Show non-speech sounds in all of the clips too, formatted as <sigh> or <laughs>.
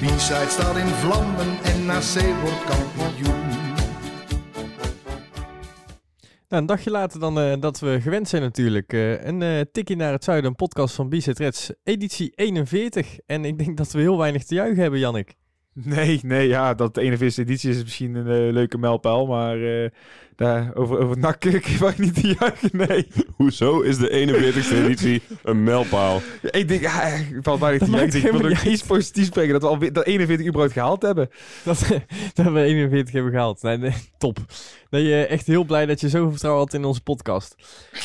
De B-side staat in vlammen en NAC wordt kampioen. Nou, een dagje later dan eh, dat we gewend zijn natuurlijk. Eh, een eh, tikkie naar het zuiden, een podcast van Bizet Reds, editie 41. En ik denk dat we heel weinig te juichen hebben, Jannik. Nee, nee, ja, dat de 41e editie is misschien een eh, leuke mijlpaal, maar eh, daar, over, over NAC <laughs> ik niet te juichen, nee. <laughs> Hoezo is de 41ste editie een mijlpaal? Ja, ik denk, ja, ik val weinig te Dat juichen. maakt Ik wil ook niet iets positiefs brengen, dat we al dat 41 überhaupt gehaald hebben. Dat, <laughs> dat we 41 hebben gehaald. Nee, nee, top. Nee, eh, echt heel blij dat je zoveel vertrouwen had in onze podcast.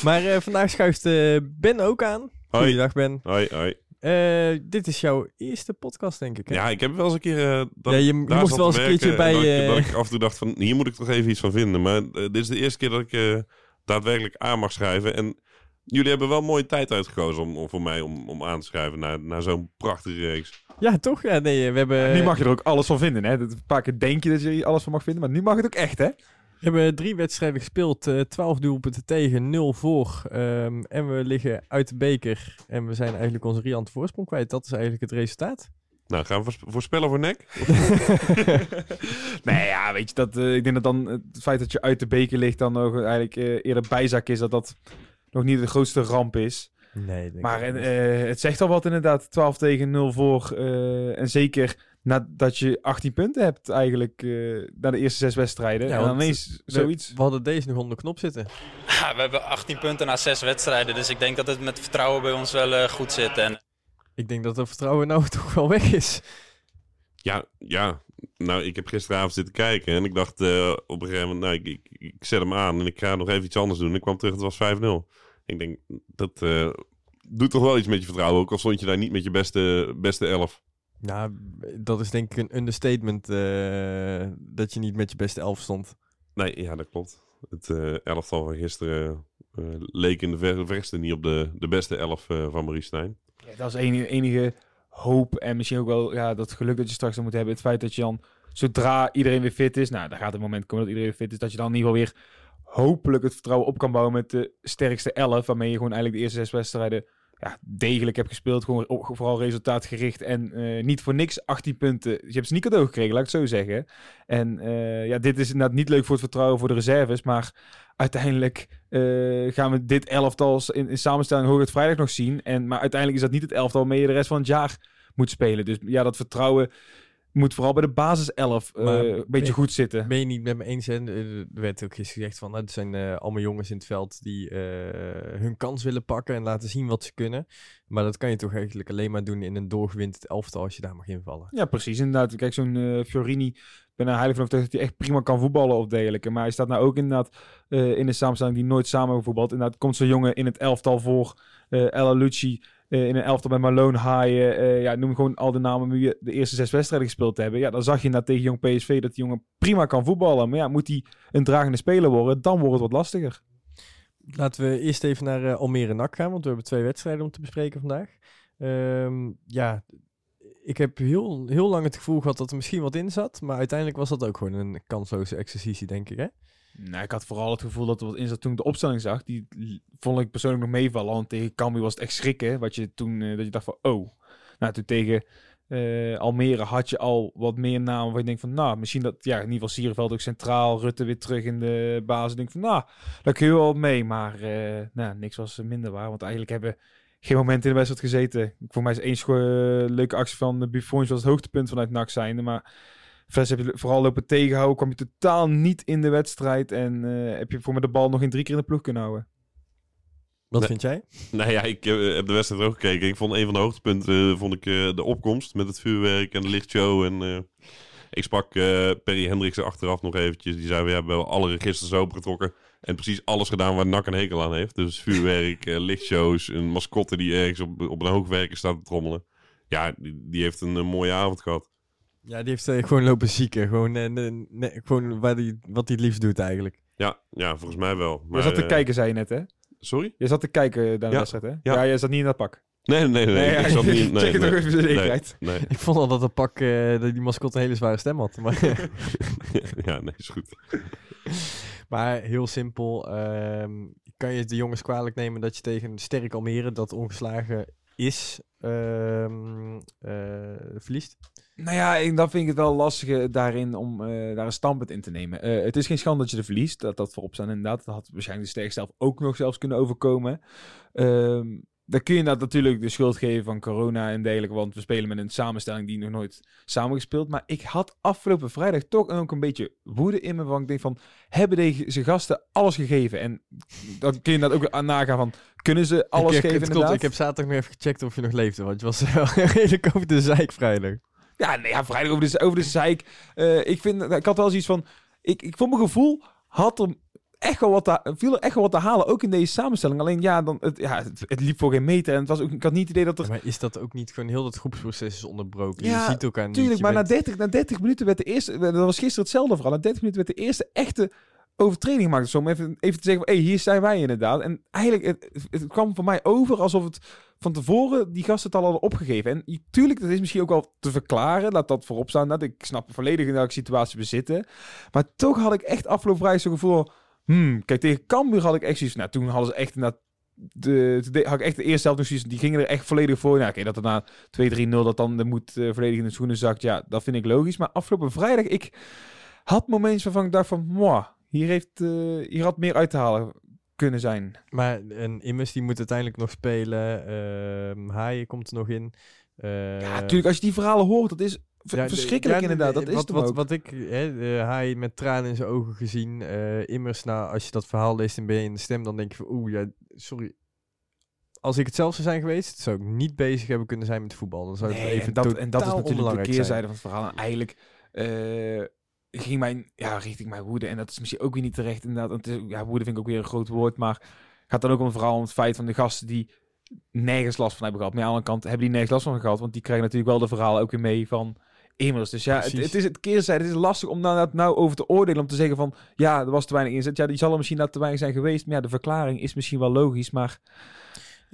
Maar eh, vandaag schuift eh, Ben ook aan. Hoi. Goeiedag Ben. Hoi, hoi. Eh, dit is jouw eerste podcast, denk ik. Hè? Ja, ik heb wel eens een keer... eh, dat Ja, je- zat wel eens een keertje bij, Dat, ik, eh, dat ik af en toe dacht van, hier moet ik toch even iets van vinden. Maar dit is de eerste keer dat ik eh, daadwerkelijk aan mag schrijven. En jullie hebben wel mooie tijd uitgekozen om, om voor mij om, om aan te schrijven naar, naar zo'n prachtige reeks. Ja, toch? Ja, nee, we hebben, nu mag je er ook alles van vinden, hè. Dat- Een paar keer denk je dat je er alles van mag vinden, maar nu mag het ook echt, hè. We hebben drie wedstrijden gespeeld. eh 12 doelpunten tegen, 0 voor. Ehm, en we liggen uit de beker. En we zijn eigenlijk onze riante voorsprong kwijt. Dat is eigenlijk het resultaat. Nou, gaan we voors- voorspellen voor nek? <laughs> <laughs> Nee, ja, weet je, dat, eh, ik denk dat dan het feit dat je uit de beker ligt dan nog eigenlijk eh, eerder bijzaak is, dat dat nog niet de grootste ramp is. Nee, denk Maar eh, het zegt al wat inderdaad, 12 tegen 0 voor. eh, en zeker nadat je 18 punten hebt eigenlijk eh na de eerste zes wedstrijden. Ja, en dan ineens zoiets. we hadden deze nog onder de knop zitten. Ja, we hebben 18 punten na 6 wedstrijden. Dus ik denk dat het met vertrouwen bij ons wel eh, goed zit. En Ik denk dat het vertrouwen nou <laughs> toch wel weg is. Ja, ja. Nou, ik heb gisteravond zitten kijken en ik dacht eh, op een gegeven moment, nou, ik, ik, ik zet hem aan en ik ga nog even iets anders doen. Ik kwam terug, het was 5-0. Ik denk, dat eh, doet toch wel iets met je vertrouwen, ook al stond je daar niet met je beste, beste elf. Nou, dat is denk ik een understatement eh, dat je niet met je beste elf stond. Nee, ja, dat klopt. Het eh, elftal van gisteren eh, leek in de ver verste niet op de, de beste elf eh, van Marie Stijn. Ja, dat is enige, enige hoop en misschien ook wel ja, dat geluk dat je straks dan moet hebben. Het feit dat je dan, zodra iedereen weer fit is, nou, daar gaat het moment komen dat iedereen weer fit is, dat je dan in ieder geval weer hopelijk het vertrouwen op kan bouwen met de sterkste elf, waarmee je gewoon eigenlijk de eerste zes wedstrijden degelijk hebt gespeeld. Gewoon vooral resultaatgericht en eh, niet voor niks 18 punten. Je hebt ze niet cadeau gekregen, laat ik het zo zeggen. En eh, ja, dit is inderdaad niet leuk voor het vertrouwen voor de reserves, maar uiteindelijk eh, gaan we dit elftal in, in samenstelling hoog het vrijdag nog zien. En, maar uiteindelijk is dat niet het elftal waarmee je de rest van het jaar moet spelen. Dus ja, dat vertrouwen moet vooral bij de basiself eh Maar een beetje ben- goed zitten. Ben je niet met me eens? Hè? Eh, Er werd ook gisteren gezegd van, nou, het zijn eh, allemaal jongens in het veld die eh, hun kans willen pakken en laten zien wat ze kunnen. Maar dat kan je toch eigenlijk alleen maar doen in een doorgewinterd elftal als je daar mag invallen. Ja, precies. Inderdaad. Kijk, zo'n eh, Fiorini, ik ben er heilig van overtuigd dat hij echt prima kan voetballen of dergelijke. Maar hij staat nou ook inderdaad eh, in een samenstelling die nooit samen heeft gevoetbald. Inderdaad, komt zo'n jongen in het elftal voor eh Ella Lucci. Eh, in een elftal met Malone Haaien. eh, ja, noem gewoon al de namen je de eerste zes wedstrijden gespeeld hebben. Ja, dan zag je inderdaad tegen jong PSV dat die jongen prima kan voetballen. Maar ja, moet hij een dragende speler worden, dan wordt het wat lastiger. Laten we eerst even naar eh, Almere NAC gaan, want we hebben twee wedstrijden om te bespreken vandaag. Ehm, ja, ik heb heel, heel lang het gevoel gehad dat er misschien wat in zat, maar uiteindelijk was dat ook gewoon een kansloze exercitie, denk ik, hè? Nou, ik had vooral het gevoel dat er wat in zat toen ik de opstelling zag. Die vond ik persoonlijk nog meevallen. Want tegen Cambuur was het echt schrikken. Wat je toen, eh, dat je dacht van, oh. Nou, toen tegen eh, Almere had je al wat meer namen. Waar je denkt van, nou, misschien dat, ja, in ieder geval Sierenveld ook centraal. Rutte weer terug in de basis. Denk van, nou, daar kun je wel mee. Maar, eh, nou, niks was minder waar. Want eigenlijk hebben geen moment in de wedstrijd gezeten. Voor mij is één leuke actie van de Buffons was het hoogtepunt vanuit NAC zijnde. Maar Verder heb je vooral lopen tegenhouden, kwam je totaal niet in de wedstrijd en eh, heb je voor me de bal nog in drie keer in de ploeg kunnen houden. Wat Nee. vind jij? Nou ja, ik eh, heb de wedstrijd ook gekeken. Ik vond een van de hoogtepunten eh, vond ik, eh, de opkomst met het vuurwerk en de lichtshow. En, eh, ik sprak eh, Perry Hendriksen achteraf nog eventjes. Die zei, we hebben wel alle registers opengetrokken. En precies alles gedaan waar NAC een hekel aan heeft. Dus vuurwerk, eh, lichtshows, een mascotte die ergens op, op een hoogwerker staat te trommelen. Ja, die, die heeft een, mooie avond gehad. Ja, die heeft eh, gewoon lopen zieken. Gewoon, eh, ne- ne- gewoon waar die, wat hij het liefst doet eigenlijk. Ja, ja, volgens mij wel. Je Maar, zat te eh, kijken, zei je net, hè? Sorry? Je zat te kijken naar de Ja. wedstrijd, hè? Ja. Ja. jij zat niet in dat pak. Nee, nee, nee. ja, ik zat niet... <laughs> Nee, Check het nee, nog even de nee, zekerheid. nee. Ik vond al dat het pak, eh, dat die mascotte een hele zware stem had. Maar, <laughs> <laughs> ja, nee, is goed. maar heel simpel. ehm, kan je de jongens kwalijk nemen dat je tegen een sterk Almere, dat ongeslagen is, ehm, eh, verliest? Nou ja, dan vind ik het wel lastig daarin om eh, daar een standpunt in te nemen. Eh, het is geen schande dat je er verliest. Dat dat voorop staan inderdaad. Dat had waarschijnlijk de sterkste zelf ook nog zelfs kunnen overkomen. Ehm dan kun je inderdaad natuurlijk de schuld geven van corona en dergelijke. Want we spelen met een samenstelling die nog nooit samengespeeld. Maar ik had afgelopen vrijdag toch ook een beetje woede in me. Want ik denk van, hebben deze gasten alles gegeven? En dan kun je dat ook aan nagaan van, kunnen ze alles ik, geven klopt, inderdaad? ik heb zaterdag nog even gecheckt of je nog leefde, want je was wel <laughs> redelijk over de zeik vrijdag. Ja, nee, ja vrijdag over de, over de zeik. Eh, ik, vind, ik had wel zoiets van... Ik, ik voor mijn gevoel had er echt wel wat te, viel er echt wel wat te halen, ook in deze samenstelling. Alleen ja, dan, het, ja het, het liep voor geen meter. En het was ook, ik had niet het idee dat er... Ja, maar is dat ook niet gewoon heel dat groepsproces is onderbroken? Ja, je ziet elkaar niet. Tuurlijk, maar bent- na, 30, na 30 minuten werd de eerste... Dat was gisteren hetzelfde verhaal. Na 30 minuten werd de eerste echte overtreding gemaakt. Dus om even, even te zeggen, hé, hey, hier zijn wij inderdaad. En eigenlijk, het, het kwam voor mij over alsof het van tevoren die gasten het al hadden opgegeven. En tuurlijk, dat is misschien ook wel te verklaren. Laat dat voorop staan. Dat ik snap volledig in welke situatie we zitten. Maar toch had ik echt afgelopen vrijdag zo'n gevoel... Hmm, kijk, tegen Cambuur had ik echt. Nou, toen hadden ze echt inderdaad... De, de- had ik echt de eerste helft nog. Die gingen er echt volledig voor. Nou, oké, dat er na 2-3-0 dat dan de moed eh, volledig in de schoenen zakt. Ja, dat vind ik logisch. Maar afgelopen vrijdag, ik had momentjes waarvan ik dacht van... Hier, heeft, eh, hier had meer uit te halen kunnen zijn. Maar en Immers die moet uiteindelijk nog spelen. ehm Haaien komt er nog in. Ja, natuurlijk, als je die verhalen hoort, dat is ja, verschrikkelijk ja, inderdaad. Dat is wat, hem wat, wat ik, hè, Haaien met tranen in zijn ogen gezien. eh, Immers, nou, als je dat verhaal leest en ben je in de stem, dan denk je van, oeh, ja, sorry. Als ik het zelf zou zijn geweest, zou ik niet bezig hebben kunnen zijn met voetbal. Dan zou het Nee, even en, dat, en dat is natuurlijk de keerzijde zijn. van het verhaal. En eigenlijk eh, ging mijn, ja, richting mijn woede. En dat is misschien ook weer niet terecht inderdaad. Want ja, woede vind ik ook weer een groot woord. Maar gaat dan ook om verhaal om het feit van de gasten die nergens last van hebben gehad. Maar aan de andere kant hebben die nergens last van gehad. Want die krijgen natuurlijk wel de verhalen ook weer mee van immers. Dus ja, het, het is het keerzijde. Het is lastig om daar nou over te oordelen. Om te zeggen van, ja, er was te weinig inzet. Ja, die zal er misschien te weinig zijn geweest. Maar ja, de verklaring is misschien wel logisch. Maar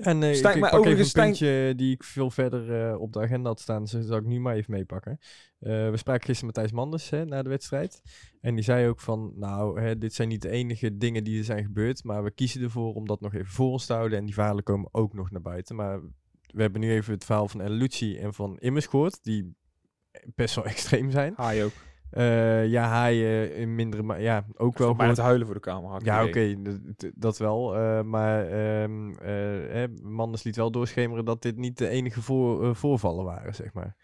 En eh, Stijn- ik, maar ik pak even een Stijn- puntje die ik veel verder eh, op de agenda had staan. Dus dat zal ik nu maar even meepakken. Eh, we spraken gisteren Matthijs Manders hè, na de wedstrijd. En die zei ook van, nou, hè, dit zijn niet de enige dingen die er zijn gebeurd. Maar we kiezen ervoor om dat nog even voor ons te houden. En die verhalen komen ook nog naar buiten. Maar we hebben nu even het verhaal van El Lucci en van Immers gehoord. Die best wel <laughs> extreem zijn. haai ook. Eh, ja, haaien in mindere... ma- Ja, ook wel gehoord. te huilen voor de had ik Ja, het oké, dat wel. eh, maar eh, hè, Manders liet wel doorschemeren dat dit niet de enige voor, eh, voorvallen waren, zeg maar.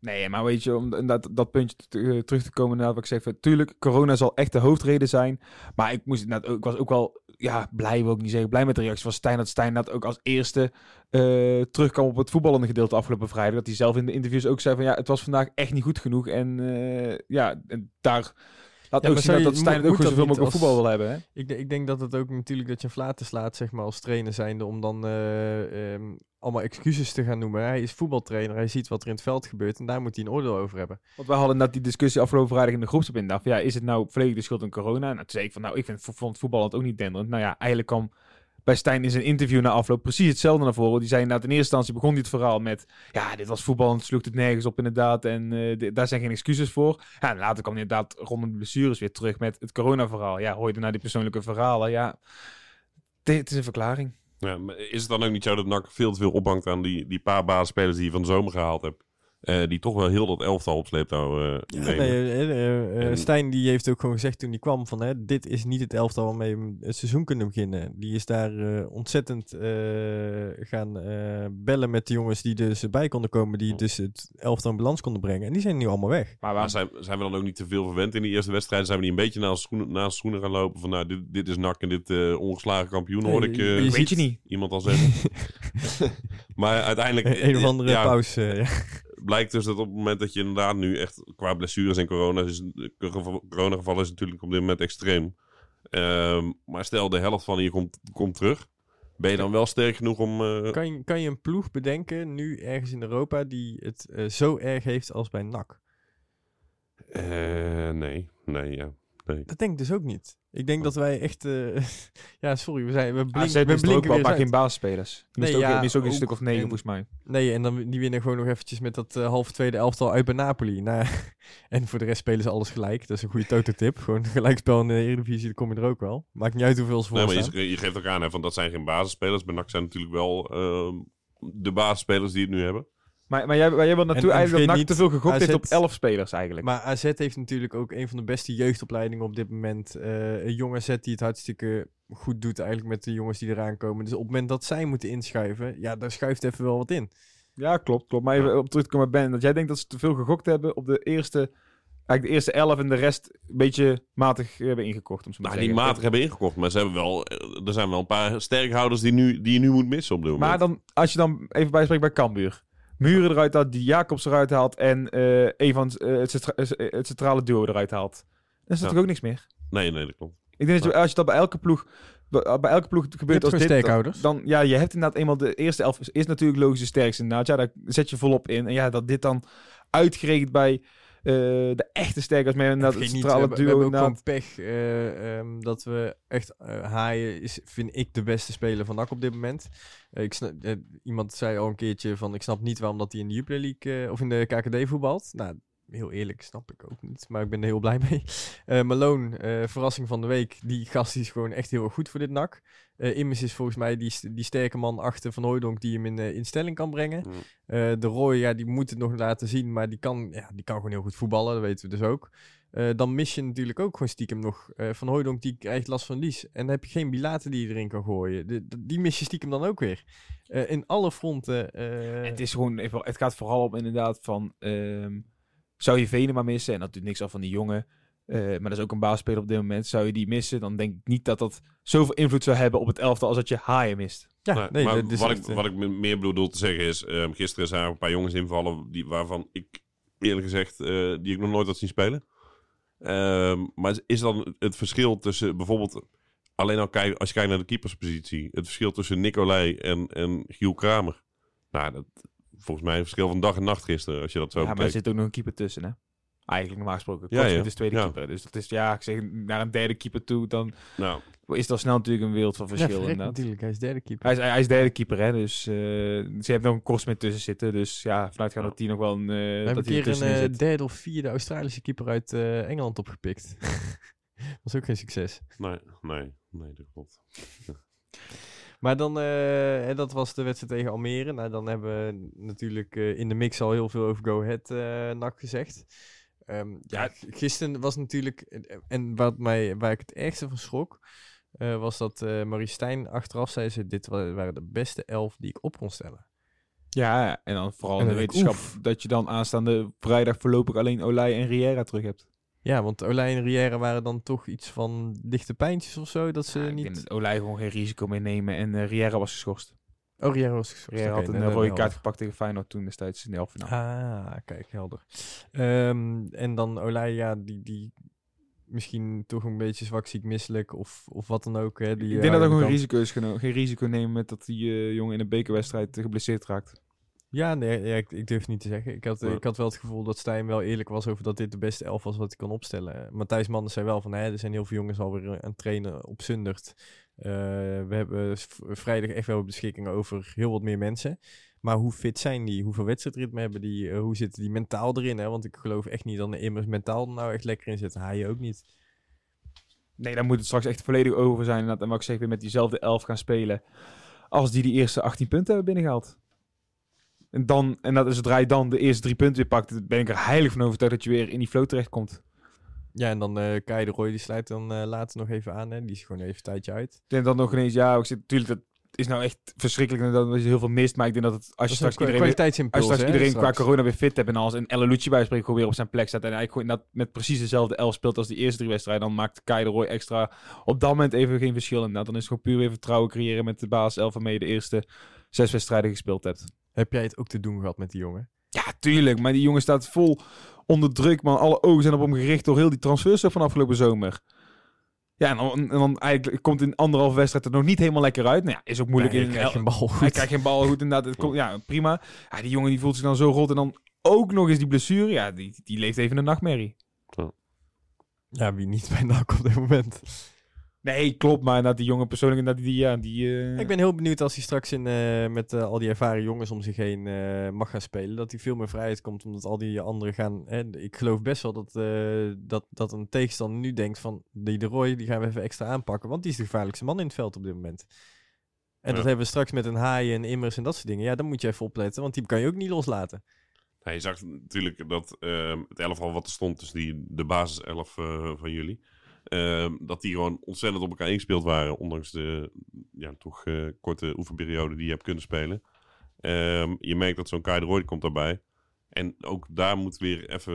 Nee, maar weet je, om dat, dat puntje eh, terug te komen naar wat ik zeg. van, Tuurlijk, corona zal echt de hoofdreden zijn. Maar ik, moest, ik was ook wel ja, blij, wil ik niet zeggen, blij met de reactie van Stijn. Dat Stijn dat ook als eerste eh, terugkwam op het voetballende gedeelte afgelopen vrijdag. Dat hij zelf in de interviews ook zei van ja, het was vandaag echt niet goed genoeg. En eh, ja, en daar laat maar ook zien dat, je- dat Stijn ook zoveel mogelijk voetbal wil hebben. Hè? Ik, ik denk dat het ook natuurlijk dat je een flaten slaat, zeg maar, als trainer zijnde, om dan eh, ehm, allemaal excuses te gaan noemen. Hij is voetbaltrainer, hij ziet wat er in het veld gebeurt en daar moet hij een oordeel over hebben. Want wij hadden net die discussie afgelopen vrijdag in de van, Ja, is het nou volledig de schuld van corona? En toen zei ik van, nou, ik vind, vond voetbal het ook niet denderend. Nou ja, eigenlijk kwam bij Stijn in zijn interview na afloop precies hetzelfde naar voren. Die zei inderdaad, in eerste instantie begon het verhaal met... Ja, dit was voetbal en het sloeg het nergens op inderdaad. En di- daar zijn geen excuses voor. Ja, en later kwam inderdaad rondom de blessures weer terug met het corona-verhaal. Ja, hoor je daarna die persoonlijke verhalen? Ja, dit is een verklaring. Ja, maar is het dan ook niet zo dat NAC veel te veel ophangt aan die, die paar basisspelers die je van de zomer gehaald hebt? Eh, die toch wel heel dat elftal op sleeptouw eh Ja, nee, eh, eh, eh, En- Stijn die heeft ook gewoon gezegd toen hij kwam van hè, dit is niet het elftal waarmee we het seizoen kunnen beginnen. Die is daar eh, ontzettend eh, gaan eh, bellen met de jongens die dus erbij konden komen, die dus het elftal in balans konden brengen. En die zijn nu allemaal weg. Maar Maar waar zijn, zijn we dan ook niet te veel verwend in die eerste wedstrijd? Zijn we niet een beetje naast schoenen, naast schoenen gaan lopen? Van nou, dit, dit is NAC en dit eh, ongeslagen kampioen, hoorde ik Nee, eh, je weet ziet- je niet. iemand al zeggen. <laughs> <laughs> maar uiteindelijk een of andere ja, pauze. ja. Blijkt dus dat op het moment dat je inderdaad nu echt qua blessures en corona... Is, coronagevallen is natuurlijk op dit moment extreem. Ehm, maar stel de helft van je komt, komt terug. Ben je dan wel sterk genoeg om... eh, Kan, je, kan je een ploeg bedenken nu ergens in Europa die het eh, zo erg heeft als bij NAC? Eh, nee, nee, ja. Nee. Dat denk ik dus ook niet. Ik denk dat wij echt... eh, <laughs> ja, sorry, we, zijn, we, blink, AZ we er ook blinken wel weer maar geen basisspelers. Die Nee, mist ook, ja, mist ook een ook. stuk of negen En- volgens mij. Nee, en dan die winnen gewoon nog eventjes met dat eh, half tweede elftal uit bij Napoli. Nou, <laughs> en voor de rest spelen ze alles gelijk. Dat is een goede toto-tip. Gewoon gelijkspel in de Eredivisie, dan kom je er ook wel. Maakt niet uit hoeveel ze voor Nee, maar je, je geeft ook aan, hè, van dat zijn geen basisspelers. Bij NAC zijn natuurlijk wel ehm, de basisspelers die het nu hebben. Maar, maar jij, maar jij wil naartoe en eigenlijk dat vergeet NAC te veel gegokt AZ heeft op elf spelers eigenlijk. Maar AZ heeft natuurlijk ook een van de beste jeugdopleidingen op dit moment. Eh, een jonge AZ die het hartstikke goed doet eigenlijk met de jongens die eraan komen. Dus op het moment dat zij moeten inschuiven, ja, daar schuift even wel wat in. Ja, klopt, klopt. Maar even op terug te komen bij Ben. Dat jij denkt dat ze te veel gegokt hebben op de eerste... Eigenlijk de eerste elf en de rest een beetje matig hebben ingekocht. Om zo maar Nou, die matig hebben ingekocht. Maar ze hebben wel, eh, er zijn wel een paar sterkhouders die, nu, die je nu moet missen op dit moment. Maar dan, als je dan even bijspreekt bij Cambuur. Muren eruit haalt, die Jacobs eruit haalt en eh Evans eh, het, centra- eh, het centrale duo eruit haalt. Dan is er natuurlijk ook niks meer. Nee, nee, dat klopt. Ik denk dat je, als je dat bij elke ploeg, bij, elke ploeg gebeurt als dit, dan, dan ja, je hebt inderdaad eenmaal de eerste elf is, is natuurlijk logisch de sterkste inderdaad. Ja, daar zet je volop in. En ja, dat dit dan uitgerekend bij eh, de echte sterkers met inderdaad het Vergeet niet, we, we duo hebben ook inderdaad. gewoon pech eh, ehm, dat we echt... eh, Haaien is, vind ik, de beste speler van NAC op dit moment. Ik snap, iemand zei al een keertje van... Ik snap niet waarom dat hij in de Jupiler League of in de KKD voetbalt. Nou, heel eerlijk, snap ik ook niet. Maar ik ben er heel blij <laughs> mee. Eh Malone, eh, verrassing van de week. Die gast is gewoon echt heel erg goed voor dit NAC. Eh Immers is volgens mij die, die sterke man achter Van Hooijdonk die hem in, in stelling kan brengen. Mm. De Roy, ja, die moet het nog laten zien, maar die kan, ja, die kan gewoon heel goed voetballen, dat weten we dus ook. Dan mis je natuurlijk ook gewoon stiekem nog Van Hooijdonk, die krijgt last van lies. En dan heb je geen Bilaten die je erin kan gooien. De, de- die mis je stiekem dan ook weer. In alle fronten. Het, is gewoon het gaat vooral om inderdaad van... ehm, zou je Venema missen? En dat doet niks af van die jongen. eh, maar dat is ook een baasspeler op dit moment. Zou je die missen? Dan denk ik niet dat dat zoveel invloed zou hebben op het elftal als dat je Haaien mist. ja, Nee, nee, maar dat is wat, echt, ik, eh, wat ik me- meer bedoel te zeggen is... ehm, gisteren zijn er een paar jongens invallen die, waarvan ik eerlijk gezegd... eh, die ik nog nooit had zien spelen. Ehm, maar is dan het verschil tussen bijvoorbeeld... Alleen al kijk, als je kijkt naar de keeperspositie... Het verschil tussen Nicolai en, en Giel Kramer. Nou, dat, volgens mij een verschil van dag en nacht gisteren. Als je dat zo ja, maar er bekijkt. zit ook nog een keeper tussen, hè? Eigenlijk normaal gesproken. Ja, ja. is tweede Ja. keeper. Dus dat is, ja, ik zeg, naar een derde keeper toe, dan Nou, is dat snel natuurlijk een wereld van ja, verschil. inderdaad. natuurlijk, hij is derde keeper. Hij is, hij is derde keeper, hè? Dus eh, ze heeft nog een Kortsmit tussen zitten. Dus ja, vanuit gaan Ja. dat die nog wel een. eh, We hebben dat een er keer een eh, zit. derde of vierde Australische keeper uit eh, Engeland opgepikt. <laughs> was ook geen succes. nee, nee, nee, dat klopt. Maar dan, hè, dat was de wedstrijd tegen Almere. Nou, dan hebben we natuurlijk eh, in de mix al heel veel over Go Ahead eh NAC gezegd. Ehm, ja, gisteren was natuurlijk, en wat mij, waar ik het ergste van schrok, was dat Marie Stijn achteraf zei ze, dit wa- waren de beste elf die ik op kon stellen. Ja, en dan vooral En in de wetenschap dat je dan aanstaande vrijdag voorlopig alleen Olij en Riera terug hebt. Ja, want Olij en Riera waren dan toch iets van dichte pijntjes of zo, dat ze Ja, ik denk niet... dat Olij gewoon geen risico meer nemen en eh Riera was geschorst. Oh, Riera was geschorst. Oké, had een nee, eh, rode nee, kaart gepakt tegen Feyenoord toen destijds in de finale. Ah, kijk, helder. Ehm, en dan Olij, ja, die, die misschien toch een beetje zwakziek misselijk of, of wat dan ook. Hè, die, ik eh, denk dat er aan de gewoon risico is genomen. Geen risico nemen met dat die eh, jongen in een bekerwedstrijd eh, geblesseerd raakt. Ja, nee, ja, ik, ik durf het niet te zeggen. Ik had, Ja. ik had wel het gevoel dat Stijn wel eerlijk was over dat dit de beste elf was wat hij kon opstellen. Matthijs Manders zei wel van, hè, er zijn heel veel jongens alweer eh, aan het trainen op Zundert. Eh, we hebben vrijdag echt wel beschikking over heel wat meer mensen. Maar hoe fit zijn die? Hoeveel wedstrijdritme hebben die? Eh, hoe zitten die mentaal erin? Hè? Want ik geloof echt niet dat de immers mentaal er nou echt lekker in zit. Hij ook niet. Nee, dan moet het straks echt volledig over zijn. En wat ik zeg, weer met diezelfde elf gaan spelen. Als die die eerste 18 punten hebben binnengehaald. En, dan, en dat is zodra je dan de eerste drie punten weer pakt, ben ik er heilig van overtuigd dat je weer in die flow terechtkomt. Ja, en dan eh Kai de Roy, die sluit dan eh, later nog even aan. Hè? Die is gewoon even een tijdje uit. Ik denk dan nog ineens, ja, ik zit, natuurlijk, dat is nou echt verschrikkelijk dat je heel veel mist. Maar ik denk dat het, als je Dat straks iedereen, weer, als kwaliteitsimpuls, je straks hè, iedereen qua corona weer fit hebt en als een El Lucci bij spreken gewoon weer op zijn plek staat en eigenlijk gewoon inderdaad met precies dezelfde elf speelt als die eerste drie wedstrijden, dan maakt Kai de Roy extra op dat moment even geen verschil. Inderdaad, dan is het gewoon puur weer vertrouwen creëren met de basis elf waarmee je de eerste zes wedstrijden gespeeld hebt. Heb jij het ook te doen gehad met die jongen? Ja, tuurlijk. Maar die jongen staat vol onder druk, man. Alle ogen zijn op hem gericht door heel die transfers van afgelopen zomer. Ja, en dan, en dan eigenlijk komt in anderhalve wedstrijd er nog niet helemaal lekker uit. Nou ja, is ook moeilijk. Nee, in, je krijgt geen bal goed. Hij krijgt geen bal goed, inderdaad. Het komt, ja, prima. Ja, die jongen die voelt zich dan zo rot. En dan ook nog eens die blessure. Ja, die, die leeft even een nachtmerrie. Ja, wie niet bij NAC op dit moment. Nee, klopt. Maar dat die jonge persoonlijk, dat die, ja, die... eh, Ik ben heel benieuwd als hij straks in, eh, met eh, al die ervaren jongens om zich heen eh, mag gaan spelen. Dat hij veel meer vrijheid komt, omdat al die anderen gaan... Hè, ik geloof best wel dat, eh, dat, dat een tegenstander nu denkt van... Die de Roy, die gaan we even extra aanpakken. Want die is de gevaarlijkste man in het veld op dit moment. En Ja. dat hebben we straks met een haaien en immers en dat soort dingen. Ja, dan moet je even opletten, want die kan je ook niet loslaten. Nou, je zag natuurlijk dat ehm, het elftal wat er stond, dus die, de basis 11 eh, van jullie, ehm, dat die gewoon ontzettend op elkaar ingespeeld waren, ondanks de ja, toch eh, korte oefenperiode die je hebt kunnen spelen. Ehm, je merkt dat zo'n Kai de Roy komt daarbij. En ook daar moet weer even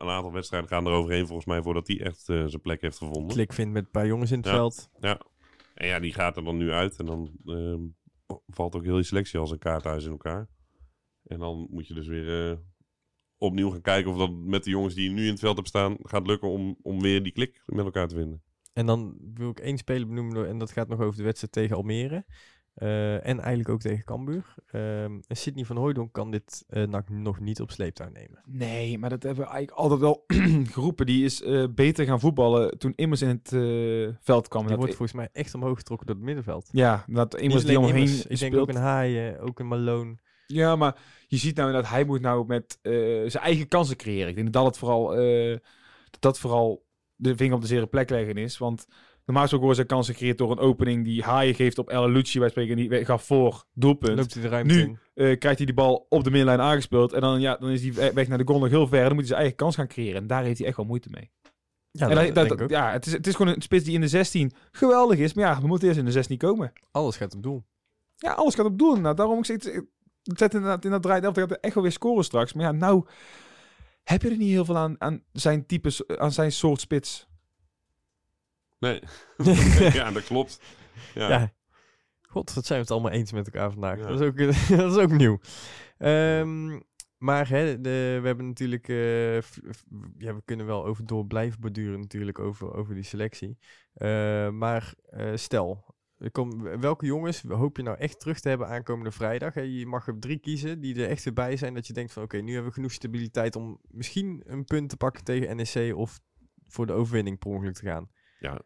een aantal wedstrijden gaan eroverheen, volgens mij, voordat hij echt eh, zijn plek heeft gevonden. Klik vindt met een paar jongens in het Ja. veld. En ja, die gaat er dan nu uit. En dan ehm, valt ook heel die selectie als een kaarthuis in elkaar. En dan moet je dus weer eh, opnieuw gaan kijken of dat met de jongens die nu in het veld hebt staan gaat lukken om, om weer die klik met elkaar te vinden. En dan wil ik één speler benoemen, en dat gaat nog over de wedstrijd tegen Almere. Eh, en eigenlijk ook tegen Cambuur. Ehm en Sidney van Hooijdonk kan dit eh, NAC nog niet op sleeptouw nemen. Nee, maar dat hebben we eigenlijk altijd wel <clears throat> geroepen. Die is eh, beter gaan voetballen toen Immers in het eh, veld kwam. Die Dat- wordt volgens mij echt omhoog getrokken door het middenveld. ja, dat Immers die omheen Immers, Ik denk ook een Haaien, ook een Malone. Ja, maar je ziet nou dat hij moet nou met eh, zijn eigen kansen creëren. Ik denk dat dat vooral, eh, dat dat vooral de vinger op de zere plek leggen is. Want normaal gesproken worden zijn kansen gecreëerd door een opening die Haaien geeft op El Lucci bij spreken. Die gaf voor doelpunt. Loopt hij de ruimte Nu eh, krijgt hij die bal op de middenlijn aangespeeld. En dan, ja, dan is we- weg naar de goal nog heel ver. Dan moet hij zijn eigen kans gaan creëren. En daar heeft hij echt wel moeite mee. Ja, en dat, ja, het, is, het is gewoon een spits die in de 16 geweldig is. Maar ja, we moeten eerst in de 16 komen. Alles gaat op doel. Ja, alles gaat op doel. Nou, daarom ik zeg, het het zet inderdaad in dat draait elftal gaat er echt wel weer scoren straks. Maar ja, nou heb je er niet heel veel aan, aan zijn type, aan zijn soort spits. Nee. <laughs> ja, dat klopt. Ja. Ja. God, wat zijn we het allemaal eens met elkaar vandaag. Ja. Dat, is ook, <laughs> dat is ook nieuw. Ehm, maar hè, de, we hebben natuurlijk... eh, f- f- ja, we kunnen wel over door blijven borduren natuurlijk over, over die selectie. Eh, maar eh, stel, kom, welke jongens hoop je nou echt terug te hebben aankomende vrijdag? Hè? Je mag er drie kiezen die er echt weer bij zijn. Dat je denkt van oké, nu hebben we genoeg stabiliteit om misschien een punt te pakken tegen NEC of voor de overwinning per ongeluk te gaan. Ja,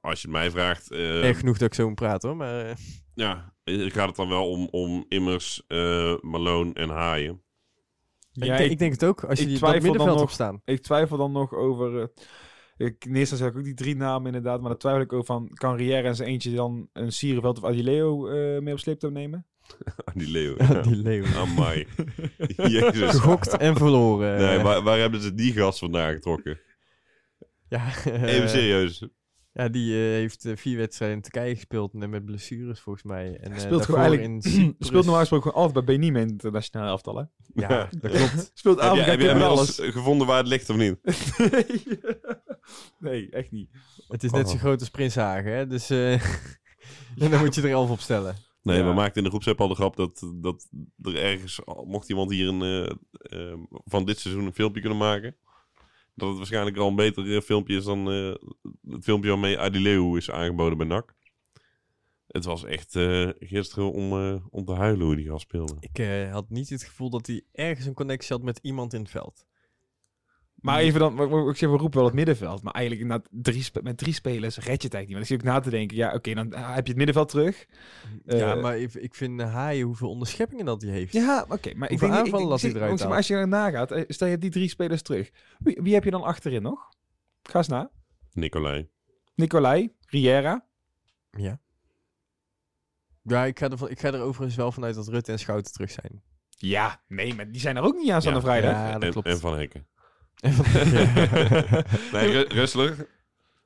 als je het mij vraagt. eh, Erg genoeg dat ik zo moet praten hoor, maar... eh, Ja, ik gaat het dan wel om, om Immers, eh Malone en Haaien. Ja, ik, denk, ik denk het ook, als je ik die, dat twijfel dan middenveld nog- op staan. Ik twijfel dan nog over... eh, ik, in eerste ik ook die drie namen inderdaad. Maar dan twijfel ik over van... Kan Rière en zijn eentje dan een Sierenveld of Adileo eh mee op sleeptouw nemen? <laughs> Die Leeuw. <laughs> Ja, leeuw. Amai. <laughs> Jezus. Gegokt en verloren. Nee, waar, waar hebben ze die gast vandaan getrokken? ja, Even eh, serieus. Ja, die eh, heeft vier wedstrijden in Turkije gespeeld en met blessures volgens mij. En, eh, speelt gewoon daarvoor eigenlijk- in <clears throat> Cyprus. Speelt normaal gesproken gewoon altijd bij Benin in het internationale elftal, hè? Ja, dat klopt. Speelt Heb je, Afrika heb je en inmiddels alles. gevonden waar het ligt of niet? nee. <laughs> nee, echt niet. Het is net Oh. zo groot als Prins Hagen, hè? Dus eh, <laughs> en dan moet je er elf op stellen. Nee, Ja. we maakten in de groepsapp al de grap dat, dat er ergens, mocht iemand hier een, eh, eh, van dit seizoen een filmpje kunnen maken, dat het waarschijnlijk al een beter filmpje is dan eh, het filmpje waarmee Adileu is aangeboden bij NAC. Het was echt eh, gisteren om, eh, om te huilen hoe die gast speelde. Ik eh, had niet het gevoel dat hij ergens een connectie had met iemand in het veld. Maar even dan, ik zeg, we roepen wel het middenveld. Maar eigenlijk inderdaad drie met drie spelers red je het eigenlijk niet. Want ik zit ook na te denken, ja oké, dan eh, heb je het middenveld terug. ja, Eh, maar ik, ik vind Haaien hoeveel onderscheppingen dat hij heeft. Ja, oké. maar ik denk, aanvallen ik, hij eruit maar als je er nagaat, eh, stel je hebt die drie spelers terug. Wie, wie heb je dan achterin nog? Ga eens na. Nicolai. Nicolai, Riera. Ja. Ja, ik ga, er, ik ga er overigens wel vanuit dat Rutte en Schouten terug zijn. Ja, nee, maar die zijn er ook niet aanstaande Ja, vrijdag. Ja, dat en, klopt. en Van Hekken. <laughs> Nee, Ru- Rustler.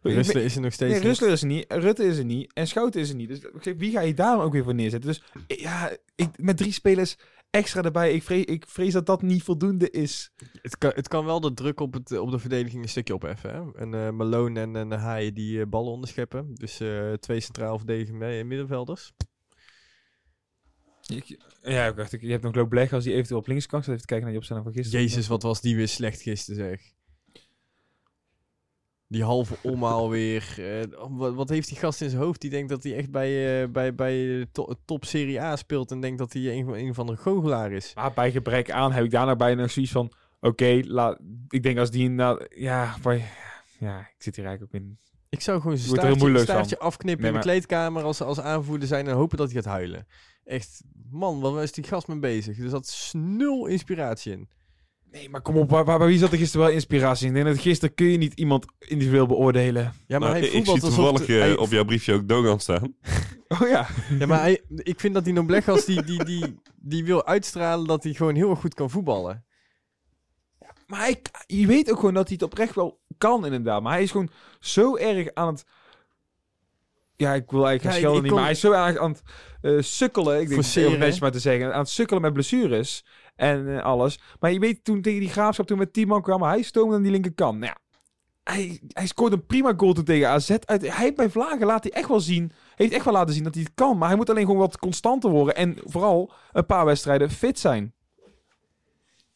Is er nog steeds Nee, niet. Rustler is er niet, Rutte is er niet en Schouten is er niet. Dus wie ga je daar dan ook weer voor neerzetten? Dus eh, ja, ik, met drie spelers extra erbij, ik vrees, ik vrees dat dat niet voldoende is. Het kan, het kan wel de druk op, het, op de verdediging een stukje opheffen. Hè? En eh, Malone en, en Haaien die eh, ballen onderscheppen. Dus eh, twee centraal verdedigende middenvelders. Ik- ja, ik dacht, je hebt nog Loop Bleg als die eventueel op links kan. Ik even te kijken naar die opstelling van gisteren. Jezus, wat was die weer slecht gisteren zeg. Die halve omhaal weer. <laughs> eh, wat, wat heeft die gast in zijn hoofd? Die denkt dat hij echt bij, eh, bij, bij to- top Serie A speelt. En denkt dat hij een, van- een van de goochelaar is. Maar bij gebrek aan heb ik daarna bijna nog zoiets van... Oké, laat ik denk als die inderdaad... Ja, maar, ja, ik zit hier eigenlijk ook in... Ik zou gewoon zijn heel staartje, moeilijk staartje afknippen Nee, in de kleedkamer als, als aanvoerder zijn en hopen dat hij gaat huilen. Echt, man, wat was die gast mee bezig? Er zat nul inspiratie in. Nee, maar kom op, waar, waar, waar- wie zat er gisteren wel inspiratie in? Ik denk dat gisteren kun je niet iemand individueel beoordelen. Ja, maar Nou, hij ik zie toevallig de- eh, hij- op jouw briefje ook Dogan staan. <laughs> Oh ja. Ja, maar hij, ik vind dat die Noblegas, die, die, die, die wil uitstralen dat hij gewoon heel erg goed kan voetballen. Maar hij, je weet ook gewoon dat hij het oprecht wel kan, inderdaad. Maar hij is gewoon zo erg aan het... Ja, ik wil eigenlijk Ja, schelden niet, kon- maar hij is zo erg aan het eh, sukkelen. Ik denk, Forceren. heel netjes maar te zeggen. Aan het sukkelen met blessures en eh, alles. Maar je weet, toen tegen die graafschap, toen met 10 man kwam, hij stoomde aan die linkerkant. Nou ja, hij, hij scoort een prima goal toen tegen AZ. Uit, hij heeft bij Vlagen laat hij echt wel zien, heeft echt wel laten zien dat hij het kan. Maar hij moet alleen gewoon wat constanter worden. En vooral een paar wedstrijden fit zijn.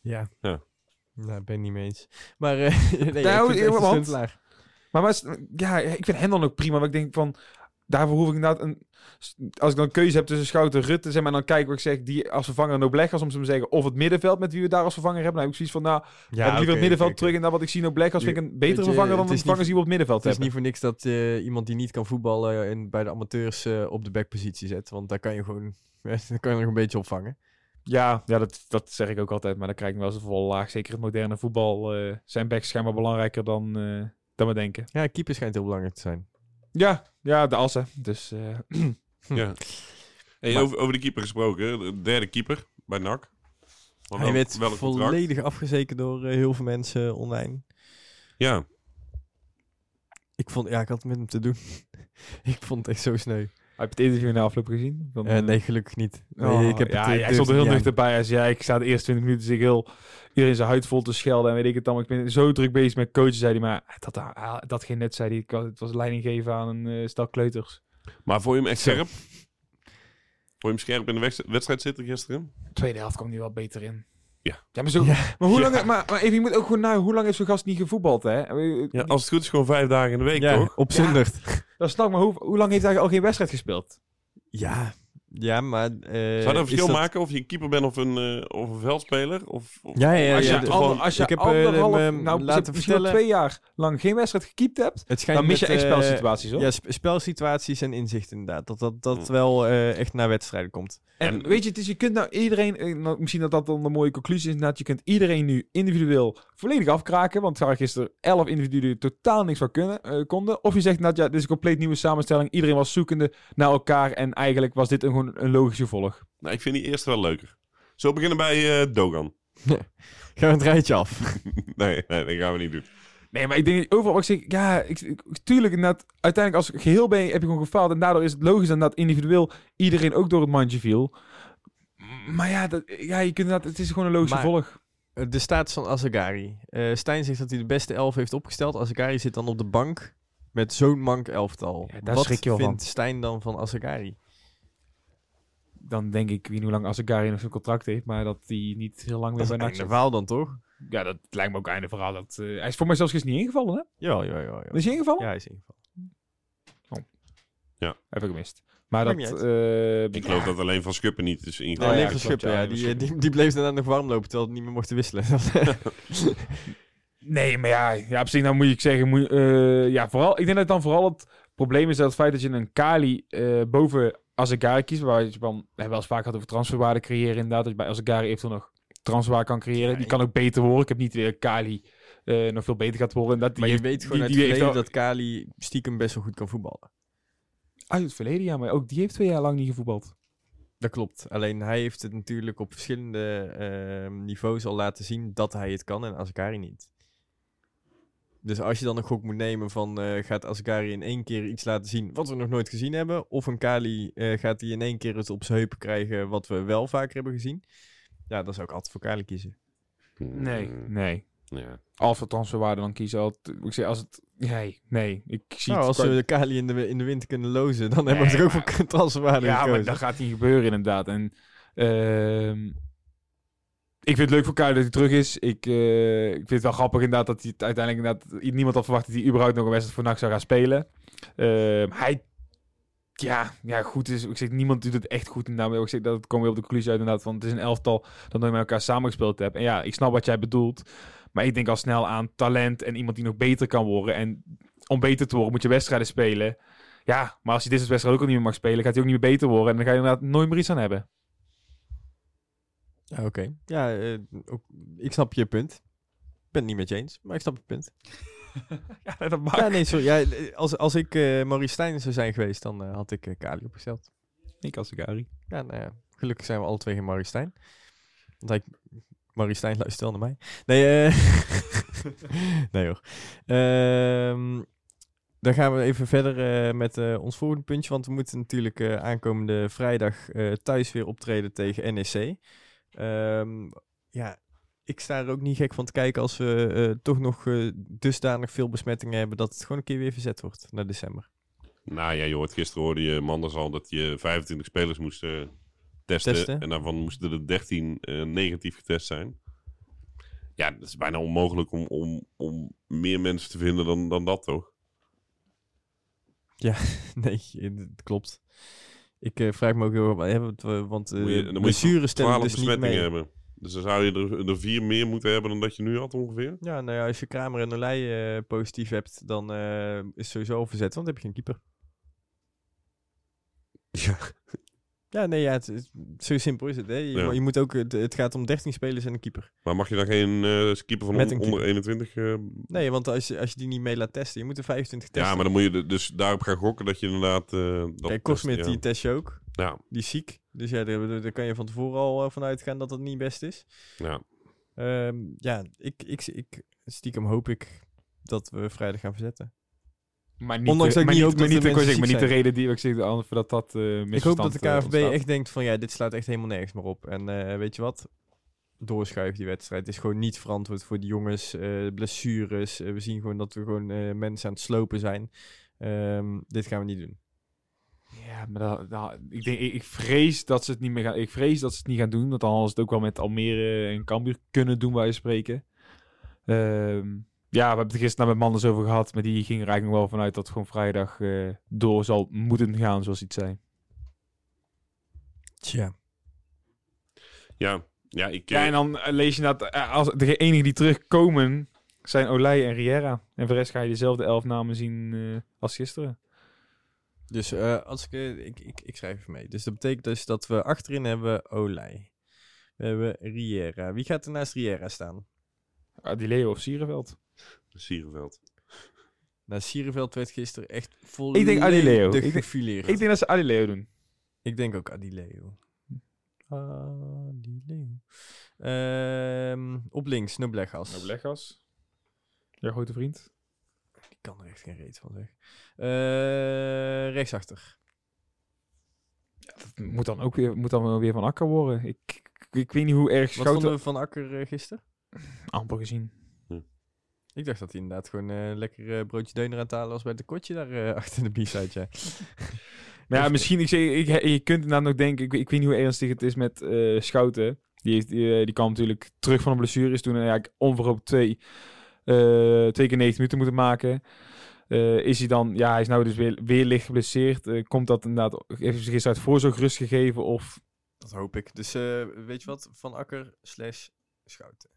Ja. Ja. Nou, ik ben het niet mee eens. Maar eh <laughs> nee, Nou, ik want- stuntelaar. Maar, maar ja, ik vind hem dan ook prima. Maar ik denk van, daarvoor hoef ik inderdaad een... Als ik dan een keuze heb tussen Schouten en Rutte, zeg maar, dan kijk ik zeg, die als vervanger Noblegas, om zo te zeggen, of het middenveld met wie we daar als vervanger hebben. Heb ik zoiets van, nou, Ja, heb liever het middenveld terug. En dan wat ik zie Noblegas vind ik een betere je, vervanger dan de vervangers die we op het middenveld Het is hebben. niet voor niks dat eh, iemand die niet kan voetballen en bij de amateurs eh, op de backpositie zet. Want daar kan je gewoon, <laughs> daar kan je nog een beetje opvangen. Ja, ja dat, dat zeg ik ook altijd, maar dan krijg ik wel eens vol laag. Zeker het moderne voetbal eh, zijn backs schijnbaar belangrijker dan, eh, dan we denken. Ja, keeper schijnt heel belangrijk te zijn. Ja, ja, de assen. Dus eh, <clears throat> Ja. Hey, Maar- over, over de keeper gesproken. De derde keeper bij NAC. Maar Hij wel- werd contract. volledig afgezeken door heel veel mensen online. Ja, Ik vond, ja, ik had het met hem te doen. <laughs> ik vond het echt zo sneu. Heb je het interview na afloop gezien? Van, Eh, eh, nee, gelukkig niet. Nee, Oh, ik heb ja, het, eh, hij stond er heel nuchter bij. Hij zei, ja, ik sta de eerste 20 minuten zich heel iedereen zijn huid vol te schelden en weet ik het dan. Ik ben zo druk bezig met coachen, zei hij. Maar dat, dat, dat geen net, zei hij. Ik had- Het was leiding geven aan een eh, stel kleuters. maar vond je hem echt scherp? Vond je hem scherp in de wedst- wedstrijd zitten gisteren? Tweede helft kwam hij wel beter in. Ja. Ja, maar, zo, Ja. maar hoe Ja. lang... Maar, maar even, je moet ook gewoon naar hoe lang heeft zo'n gast niet gevoetbald, hè? Ja, als het goed is gewoon vijf dagen in de week, Ja, toch? op Ja. zondag. Dat snap ik, maar hoe, hoe lang heeft hij al geen wedstrijd gespeeld? Ja, ja, maar... eh, Zou dat verschil dat- maken of je een keeper bent of een, eh, of een veldspeler? Of, of- Ja, ja, ja. als je, ja, de- gewoon- als je ik heb, anderhalf, eh, nou, laten vertellen- twee jaar lang geen wedstrijd gekiept hebt, dan mis je met, echt spelsituaties, hoor. Ja, sp- spelsituaties en inzicht inderdaad. Dat dat, dat Hm. wel eh, echt naar wedstrijden komt. En, En- weet je, het is, je kunt nou iedereen, nou, misschien dat dat dan een mooie conclusie is, inderdaad, je kunt iedereen nu individueel volledig afkraken, want er gisteren elf individuen die totaal niks van kunnen, konden. Of je zegt, nou ja, dit is een compleet nieuwe samenstelling, iedereen was zoekende naar elkaar en eigenlijk was dit een, gewoon een logische volg. Nou, ik vind die eerste wel leuker. Zo beginnen bij eh, Dogan. <laughs> Gaan we het rijtje af. <laughs> nee, nee, dat gaan we niet doen. Nee, maar ik denk overal, ik zeg, ja, ik, ik- tuurlijk, inderdaad, uiteindelijk als geheel ben je, heb je gewoon gefaald en daardoor is het logisch dat individueel iedereen ook door het mandje viel. Maar ja, dat, ja je kunt inderdaad, het is gewoon een logische Maar- volg. Eh, De status van Azagari. Eh Stijn zegt dat hij de beste elf heeft opgesteld. Azagari zit dan op de bank met zo'n mank elftal. Ja, daar Wat schrik je wel vindt van. Stijn dan van Azagari? Dan denk ik, wie hoe lang Azagari nog zijn contract heeft, maar dat hij niet heel lang Dat meer is bij een NAC zit. verhaal dan toch? Ja, dat lijkt me ook einde verhaal. Dat, eh, hij is voor mij zelfs gisteren niet ingevallen, hè? Ja, ja, ja. ja. Is hij ingevallen? Ja, hij is ingevallen. Heb ik gemist. Maar dat... eh, Ik ja. geloof dat alleen van Schuppen niet is. Oh, ja, alleen van Schuppen, ja, ja. Die, Schuppen. die, die bleef daarna nog warm lopen terwijl het niet meer mochten wisselen. <laughs> Nee, maar ja, ja, op zich nou moet ik zeggen, moet, eh, ja, vooral, ik denk dat dan vooral het probleem is dat het feit dat je een Kali eh, boven Azagari kiest, waar je van, hebben wel eens vaak gehad over transferwaarde creëren inderdaad, dat je bij Azagari eventueel nog transferwaarde kan creëren. Die kan ook beter worden. Ik heb niet weer Kali eh, nog veel beter gaat worden. En Dat, maar je heeft- weet gewoon die, uit die heeft dat Kali stiekem best wel goed kan voetballen. Uit het verleden, ja, maar ook die heeft twee jaar lang niet gevoetbald. Dat klopt. Alleen hij heeft het natuurlijk op verschillende ehm, niveaus al laten zien dat hij het kan en Azagari niet. Dus als je dan een gok moet nemen van eh, gaat Azagari in één keer iets laten zien wat we nog nooit gezien hebben, of een Kali eh, gaat hij in één keer het op zijn heup krijgen wat we wel vaker hebben gezien, ja, dan zou ik altijd voor Kali kiezen. Nee, Mm, nee. Ja. Als we transferwaarde dan kiezen, altijd, ik zeg als het, nee, nee. Ik zie Nou, het als we de Kali in de, in de winter kunnen lozen, dan hebben we er ook voor transferwaarde Ja, maar dat gaat niet gebeuren inderdaad. En ehm, ik vind het leuk voor Kuijs dat hij terug is. Ik, eh, ik vind het wel grappig inderdaad dat hij uiteindelijk inderdaad, niemand had verwacht dat hij überhaupt nog een wedstrijd voor NAC zou gaan spelen. Ehm, hij ja, ja, goed is. Ik zeg, niemand doet het echt goed. Daarmee ook zeg, dat komen we op de conclusie uit inderdaad. Want het is een elftal dat nooit met elkaar samengespeeld hebt. En ja, ik snap wat jij bedoelt. Maar ik denk al snel aan talent en iemand die nog beter kan worden. En om beter te worden moet je wedstrijden spelen. Ja, maar als je dit soort wedstrijden ook al niet meer mag spelen, gaat hij ook niet meer beter worden. En dan ga je inderdaad nooit meer iets aan hebben. Oké. Ja, eh, ook- ik snap je punt. Ik ben het niet met je eens, maar ik snap je punt. <laughs> ja, dat mag. Ja, nee, sorry. Ja, eh, als, als ik eh Maurice Stijn zou zijn geweest, dan had ik eh, Kali opgesteld. Ik als Gary. Ja, nou ja, gelukkig zijn we alle twee geen Maurice Stijn. Want hij, Maurice Stijn luistert wel naar mij. Nee, eh <laughs> nee hoor. Ehm, dan gaan we even verder met ons volgende puntje. Want we moeten natuurlijk aankomende vrijdag thuis weer optreden tegen NEC. Ehm, ja, ik sta er ook niet gek van te kijken als we eh, toch nog eh, dusdanig veel besmettingen hebben dat het gewoon een keer weer verzet wordt naar december. Nou ja, je hoort gisteren hoorde je Manders al dat je 25 spelers moest eh, testen, Testen. En daarvan moesten er 13 eh, negatief getest zijn. Ja, dat is bijna onmogelijk om, om, om meer mensen te vinden dan, dan dat, toch? <laughs> Nee, eh, dat klopt. Ik eh, vraag me ook heel erg, hè, want, we- want eh, Moet je- dan moet je blessures tellen 12 dus niet mee. hebben. Dus dan zou je er, er vier meer moeten hebben dan dat je nu had ongeveer. Ja, nou ja, als je Kramer en Olij eh, positief hebt, dan eh, is het sowieso al verzet, want dan heb je geen keeper. Ja. Ja, nee, ja, het, zo simpel is het. Hè? Je, Ja. je moet ook, het, het gaat om 13 spelers en een keeper. Maar mag je dan geen eh, keeper van Met on- onder 21? eh, Nee, want als je, als je die niet mee laat testen, je moet er 25 testen. ja, maar dan moet je dus daarop gaan gokken dat je inderdaad... eh dat Kijk, Korsmit, test, ja. die test je ook. Ja, Die is ziek. Dus ja, daar, daar kan je van tevoren al eh, van uitgaan dat het niet best is. ja. Ehm, ja, ik, ik, ik, stiekem hoop ik dat we vrijdag gaan verzetten. Maar niet, Ondanks de- dat ik niet niet, hoop maar dat niet, de maar niet reden die ik zeg, anders voordat dat eh Ik hoop dat de eh, KVB ontstaat. echt denkt van ja, dit slaat echt helemaal nergens meer op. En eh, weet je wat? Doorschuif die wedstrijd. Het is gewoon niet verantwoord voor die jongens. blessures. We zien gewoon dat we gewoon mensen aan het slopen zijn. Ehm, dit gaan we niet doen. Ja, maar dat, dat- ik, denk, ik, ik vrees dat ze het niet meer gaan. Ik vrees dat ze het niet gaan doen. Want dan hadden ze het ook wel met Almere en Cambuur kunnen doen, wij spreken. Ehm, ja, we hebben het gisteren met Manders over gehad. Maar die ging er eigenlijk nog wel vanuit dat het gewoon vrijdag eh, door zal moeten gaan, zoals hij het zei. Tja. Ja, ja ik... Ja, eh, en dan eh, lees je dat als de enigen die terugkomen zijn Olij en Riera. En voor de rest ga je dezelfde elf namen zien eh, als gisteren. Dus eh, als ik, ik, ik, ik schrijf even mee. Dus dat betekent dus dat we achterin hebben Olij. We hebben Riera. Wie gaat er naast Riera staan? Adileo of Sierenveld. Sierenveld. Nou, Sierenveld werd gisteren echt volledig denk Adileo. Ik denk-. Ik denk dat ze Adileo doen. Ik denk ook Adileo. Adileo. Ehm, op links, Noblegas. Noblegas. Jouw grote vriend. Die kan er echt geen reet van zeg. Eh, rechtsachter. Dat moet dan ook weer, moet dan wel weer van Akker worden. Ik, ik, ik weet niet hoe erg Wat Schouten... vonden we van Akker eh, gisteren? Amper gezien. Ik dacht dat hij inderdaad gewoon eh, lekker eh, broodje deuner aan het halen was bij de kotje daar eh, <laughs> achter de b-side. <laughs> Maar ja, Echt, misschien, ik zeg, ik, je kunt inderdaad nog denken, ik, ik weet niet hoe ernstig het is met Schouten. Die, heeft, die, die kwam natuurlijk terug van een blessure, is toen eigenlijk onverhoopt twee, twee keer 90 minuten moeten maken. Is hij dan, ja, hij is nou dus weer, weer licht geblesseerd. Komt dat inderdaad, heeft hij zich uit voorzorg rust gegeven of... Dat hoop ik. Dus weet je wat? Van Akker slash Schouten.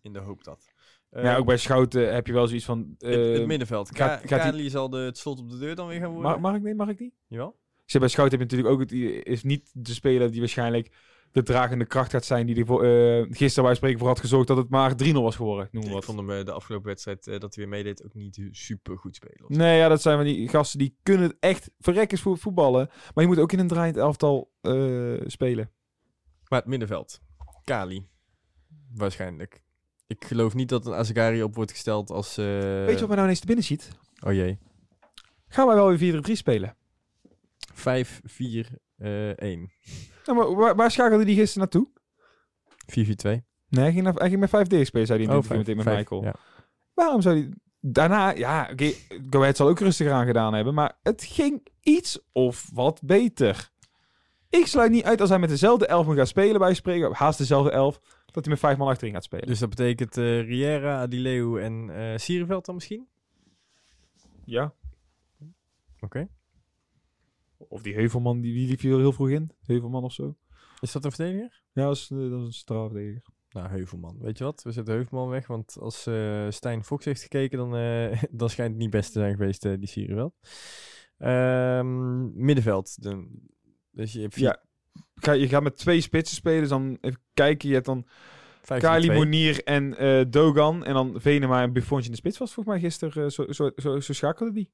In de hoop dat. Eh, ja, ook bij Schouten heb je wel zoiets van... het, het eh, middenveld. gaat- Ka gaat die- Kali zal de, het slot op de deur dan weer gaan worden. mag, mag ik niet, mag ik niet? Jawel? Zeg, bij Schouten heb je natuurlijk ook het, is niet de speler die waarschijnlijk de dragende kracht gaat zijn die ervoor, eh gisteren bij spreken voor had gezorgd dat het maar 3-0 was geworden. Noem maar Ik wat. vond hem eh, de afgelopen wedstrijd eh, dat hij weer meedeed ook niet super goed spelen. Nee, ja, dat zijn van die gasten die kunnen het echt verrekkers voor voetballen. Maar je moet ook in een draaiend elftal eh, spelen. Maar het middenveld. Kali. Waarschijnlijk. Ik geloof niet dat een Azagari op wordt gesteld als... eh, Weet je wat mij nou ineens te binnen ziet? Oh jee. Gaan wij wel weer 4-3 spelen? 5, 4, eh 1. Nou, maar waar, waar schakelde die gisteren naartoe? 4, 4, 2. Nee, hij ging, naar, hij ging met 5 D spelen, zei hij in Oh, met, Michael. Ja. Waarom zou hij... Daarna, ja, oké, Ahead zal ook rustig aan gedaan hebben, maar het ging iets of wat beter. Ik sluit niet uit als hij met dezelfde elf moet gaan spelen bij spreken, haast dezelfde elf, dat hij met vijf man achterin gaat spelen. Dus dat betekent eh Riera, Adileu en eh Sierenveld dan misschien? ja. Oké. Of die Heuvelman, die, die liep viel heel vroeg in. Heuvelman of zo. Is dat een verdediger? Ja, dat is, dat is een strafverdediger. Nou, Heuvelman. Weet je wat? We zetten Heuvelman weg, want als eh Stijn Fox heeft gekeken, dan, <laughs> dan schijnt het niet best te zijn geweest, die Sierenveld. Ehm middenveld. De, dus je hebt vier- Ja. Ga, je gaat met twee spitsen spelen, dus dan even kijken. Je hebt dan 5-4-2. Kali Monier en eh, Dogan. En dan Venema en Buffontje in de spits was volgens mij gisteren. eh, zo, zo, zo, zo schakelde die.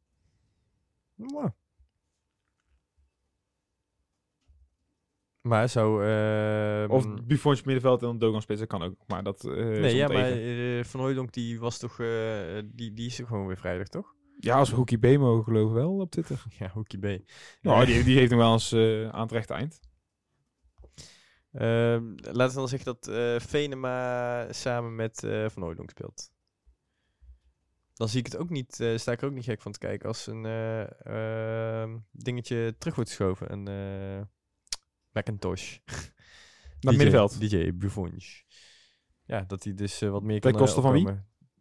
Maar zo... ehm, Of Buffontje middenveld en dan Dogan spits. Dat kan ook. Maar dat eh, Nee, ja, maar Van Hooijdonk die was toch... die, die is er gewoon weer vrijdag, toch? Ja, als we Hoekie B mogen geloven wel op Twitter. <laughs> Ja, Hoekie B. Nou, die, die heeft nog wel eens eh, aan het rechte eind. Ehm, laten we dan zeggen dat eh, Venema samen met eh, Van Hooijdonk speelt. Dan zie ik het ook niet, eh, sta ik er ook niet gek van te kijken als een eh, ehm, dingetje terug wordt geschoven. Een eh Macintosh. Naar het <laughs> middenveld. DJ Buffonj. Ja, dat hij dus eh, wat meer Ten kan eh, koste van wie?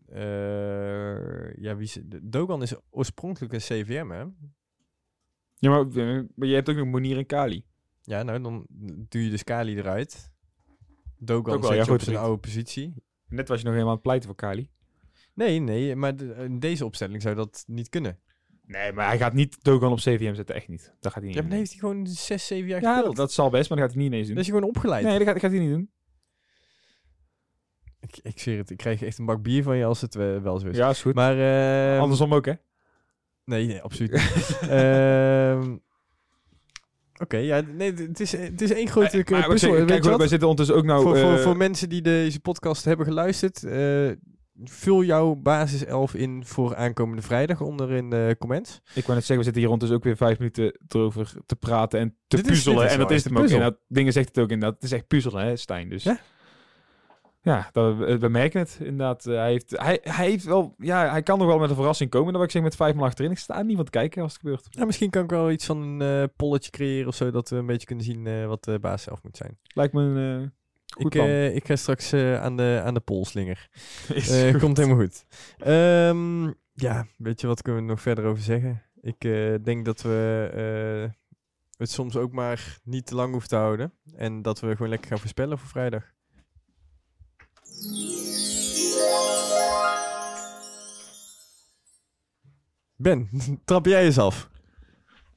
Eh, ja, wie is, Dogan is oorspronkelijk een CVM, hè? Ja, maar, eh, maar je hebt ook nog Monier en Kali. Ja, nou, dan doe je dus Kali eruit. Dogan zet ja, je op zijn oude positie. Net was je nog helemaal aan het pleiten voor Kali. Nee, nee, maar de- in deze opstelling zou dat niet kunnen. Nee, maar hij gaat niet Dogan op CVM zetten. Echt niet. Dat gaat hij niet Ja, maar heeft hij gewoon 6, 7 jaar Ja, gespeeld. dat, dat zal best, maar dat gaat hij niet ineens doen. Dan is hij gewoon opgeleid. nee, dat gaat, dat gaat hij niet doen. Ik, ik zweer het, ik krijg echt een bak bier van je als het eh, wel zo is. Ja, is goed. Maar, ehm, Andersom ook, hè? Nee, nee, absoluut niet. <laughs> Ehm, Oké, ja, nee, het is, het is één grote Eh, maar we puzzel. kijk, wij zitten ondertussen ook nou... voor, voor, eh, voor mensen die deze podcast hebben geluisterd, vul jouw basiself in voor aankomende vrijdag onder in de comments. Ik wou net zeggen, we zitten hier ondertussen ook weer vijf minuten erover te praten en te Dit puzzelen. is en dat is het ook. puzzel. inderdaad. dingen zegt het ook inderdaad. Het is echt puzzelen, hè, Stijn. Dus Ja. Ja, dat, we, we merken het inderdaad. Eh, hij, heeft, hij, hij heeft wel, ja, hij kan nog wel met een verrassing komen. Dan wil ik zeggen met vijf man achterin. Ik sta niet van te kijken als het gebeurt. Ja, misschien kan ik wel iets van een eh, polletje creëren of zo, dat we een beetje kunnen zien eh, wat de basiself moet zijn. Lijkt me een eh, goed Ik, plan. eh, ik ga straks eh, aan, de, aan de polslinger. <laughs> Eh komt helemaal goed. Ehm, ja, weet je wat kunnen we nog verder over zeggen? Ik eh, denk dat we eh, het soms ook maar niet te lang hoeven te houden. En dat we gewoon lekker gaan voorspellen voor vrijdag. Ben, <laughs> trap jij eens af?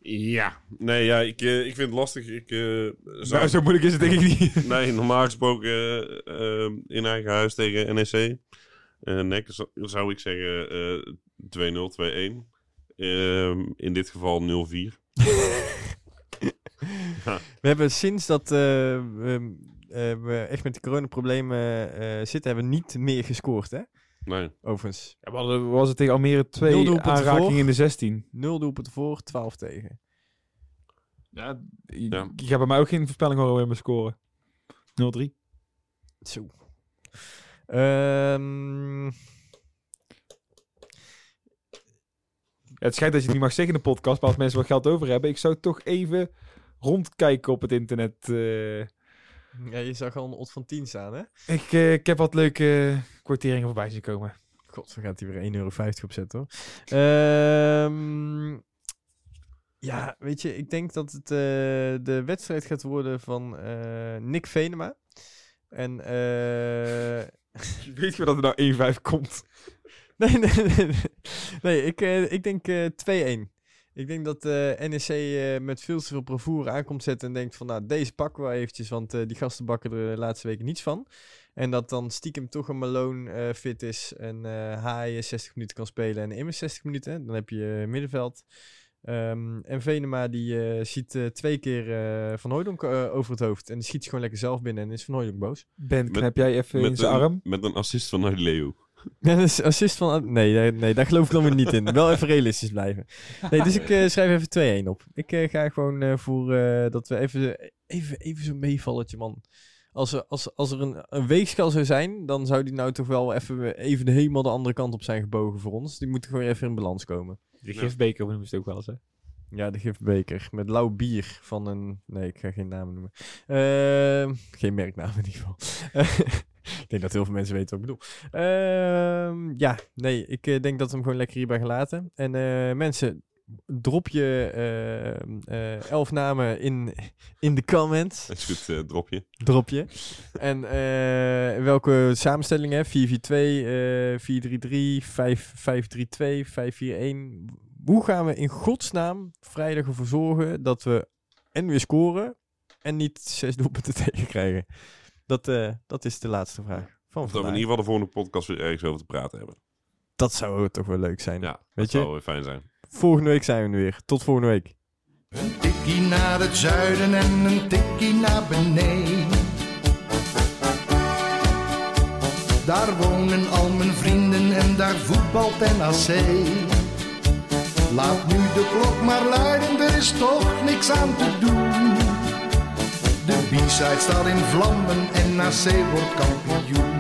Ja, nee, ja, ik, eh, ik vind het lastig. Ik, eh, zou- Nou, zo moeilijk is het denk ik niet. <laughs> Nee, normaal gesproken eh, eh, in eigen huis tegen NEC. Eh NEC zou- ik zeggen eh 2-0, 2-1. Ehm, in dit geval 0-4. <laughs> We hebben sinds dat eh, eh, we echt met de coronaproblemen eh zitten, hebben we niet meer gescoord, hè? Nee. Overigens. Ja, we hadden- was het tegen Almere Nul twee doelpunten aanrakingen voor. in de 16. 0 doelpunten voor, 12 tegen. Ja, je, Ja. je gaat bij mij ook geen voorspelling horen met scoren. 0-3. Zo. Ehm, Ja, het schijnt dat je het niet mag zeggen in de podcast, maar als mensen wat geld over hebben, ik zou toch even rondkijken op het internet. eh. Ja, je zag al een ot van 10 staan, hè? ik, eh, ik heb wat leuke kwarteringen voorbij zien komen. God, we gaat hij weer 1,50 euro opzetten, hoor. Ehm, ja, weet je, ik denk dat het eh, de wedstrijd gaat worden van eh, Nick Venema. En, eh... <laughs> Weet je dat er nou 1-5 komt? Nee, nee, nee. Nee, nee ik, eh, ik denk eh 2-1. Ik denk dat eh NEC eh, met veel te veel bravoure aankomt zetten en denkt van, nou, deze pakken we eventjes, want eh, die gasten bakken er de laatste weken niets van. En dat dan stiekem toch een Malone eh, fit is en eh Haaien 60 minuten kan spelen en Immers 60 minuten. Dan heb je middenveld. Ehm, en Venema die eh, ziet eh, twee keer eh, Van Hooydonk over het hoofd en die schiet gewoon lekker zelf binnen en is Van Hooydonk boos. Ben, knap jij even in Met zijn een, arm? met een assist van Leo. <laughs> Is assist van... Nee, nee, nee, daar geloof ik dan weer niet in. Wel even realistisch blijven. Nee, dus ik eh, schrijf even 2-1 op. Ik eh, ga gewoon eh, voor dat we even, even, even zo'n meevalletje, man. Als er, als, als er een, een weegschaal zou zijn, dan zou die nou toch wel even, even de helemaal de andere kant op zijn gebogen voor ons. Die moet gewoon even in balans komen. De gifbeker noemen ze het ook wel eens, hè? Ja, de gifbeker. Met lauw bier van een... Nee, ik ga geen namen noemen. Ehm, geen merknaam in ieder geval. <laughs> ik denk dat heel veel mensen weten wat ik bedoel. Ehm, ja, nee, ik eh, denk dat we hem gewoon lekker hierbij gaan laten. En eh, mensen, drop je eh, elf namen in, in de comments. Dat is goed, drop je. Drop je. en welke samenstelling, hè? 4-4-2, eh 4-3-3, 5-5-3-2, 5-4-1. Hoe gaan we in godsnaam vrijdag ervoor zorgen dat we en weer scoren en niet zes doelpunten <laughs> tegen krijgen? Dat, eh, dat is de laatste vraag van Of dat we in ieder geval de volgende podcast weer ergens over te praten hebben. Dat zou toch wel leuk zijn. Ja, dat je? zou wel fijn zijn. Volgende week zijn we er weer. Tot volgende week. Een tikkie naar het zuiden en een tikkie naar beneden. Daar wonen al mijn vrienden en daar voetbalt NAC. Laat nu de klok maar luiden, er is toch niks aan te doen. De B-side staat in vlammen en NAC wordt kampioen.